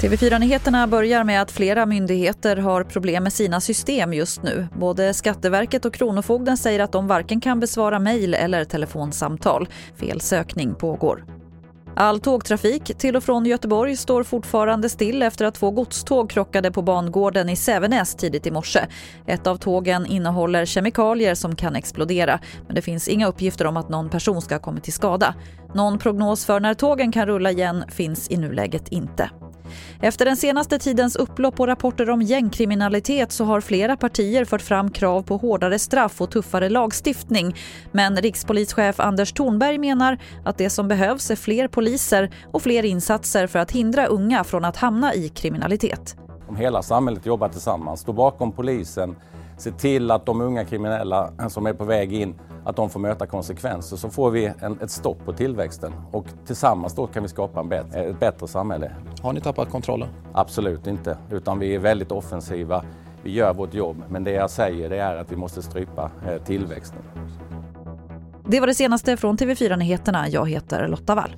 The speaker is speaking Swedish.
TV4-nyheterna börjar med att flera myndigheter har problem med sina system just nu. Både Skatteverket och Kronofogden säger att de varken kan besvara mejl eller telefonsamtal. Felsökning pågår. All tågtrafik till och från Göteborg står fortfarande still efter att två godståg krockade på bangården i Sävenäs tidigt i morse. Ett av tågen innehåller kemikalier som kan explodera men det finns inga uppgifter om att någon person ska ha kommit till skada. Någon prognos för när tågen kan rulla igen finns i nuläget inte. Efter den senaste tidens upplopp och rapporter om gängkriminalitet så har flera partier fört fram krav på hårdare straff och tuffare lagstiftning. Men rikspolischef Anders Thornberg menar att det som behövs är fler poliser och fler insatser för att hindra unga från att hamna i kriminalitet. Om hela samhället jobbar tillsammans, står bakom polisen, ser till att de unga kriminella som är på väg in att de får möta konsekvenser så får vi en, ett stopp på tillväxten och tillsammans då kan vi skapa en bättre, ett bättre samhälle. Har ni tappat kontrollen? Absolut inte, utan vi är väldigt offensiva. Vi gör vårt jobb, men det jag säger det är att vi måste strypa eh, tillväxten. Det var det senaste från TV4 Nyheterna. Jag heter Lotta Wall.